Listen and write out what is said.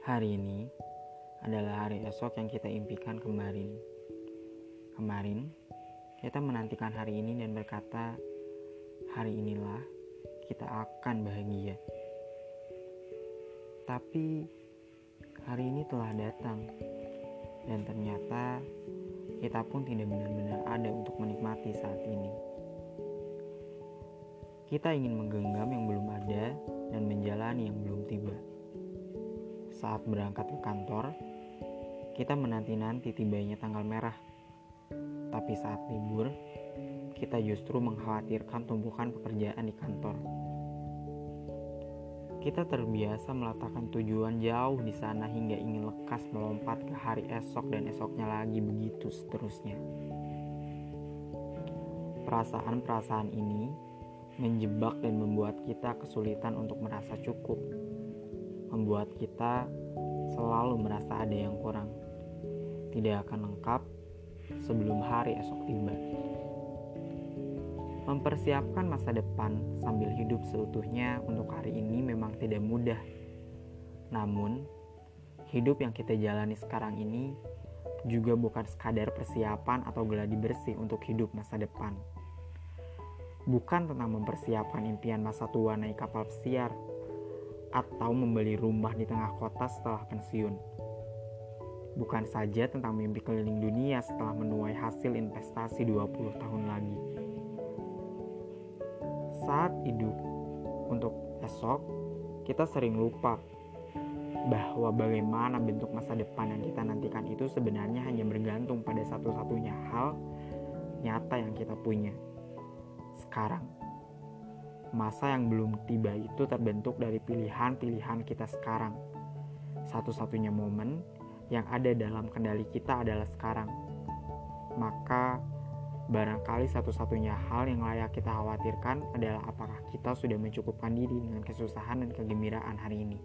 Hari ini adalah hari esok yang kita impikan kemarin. Kemarin, kita menantikan hari ini dan berkata, hari inilah kita akan bahagia. Tapi, hari ini telah datang, dan ternyata kita pun tidak benar-benar ada untuk menikmati saat ini. Kita ingin menggenggam yang belum ada dan menjalani yang belum tiba. Saat berangkat ke kantor, kita menanti-nanti tibanya tanggal merah. Tapi saat libur, kita justru mengkhawatirkan tumpukan pekerjaan di kantor. Kita terbiasa meletakkan tujuan jauh di sana hingga ingin lekas melompat ke hari esok dan esoknya lagi begitu seterusnya. Perasaan-perasaan ini menjebak dan membuat kita kesulitan untuk merasa cukup, membuat kita selalu merasa ada yang kurang, tidak akan lengkap sebelum hari esok tiba. Mempersiapkan masa depan sambil hidup seutuhnya untuk hari ini memang tidak mudah. Namun, hidup yang kita jalani sekarang ini juga bukan sekadar persiapan atau geladi bersih untuk hidup masa depan bukan tentang mempersiapkan impian masa tua naik kapal pesiar atau membeli rumah di tengah kota setelah pensiun. Bukan saja tentang mimpi keliling dunia setelah menuai hasil investasi 20 tahun lagi. Saat hidup untuk esok, kita sering lupa bahwa bagaimana bentuk masa depan yang kita nantikan itu sebenarnya hanya bergantung pada satu-satunya hal nyata yang kita punya sekarang. Masa yang belum tiba itu terbentuk dari pilihan-pilihan kita sekarang. Satu-satunya momen yang ada dalam kendali kita adalah sekarang. Maka barangkali satu-satunya hal yang layak kita khawatirkan adalah apakah kita sudah mencukupkan diri dengan kesusahan dan kegembiraan hari ini.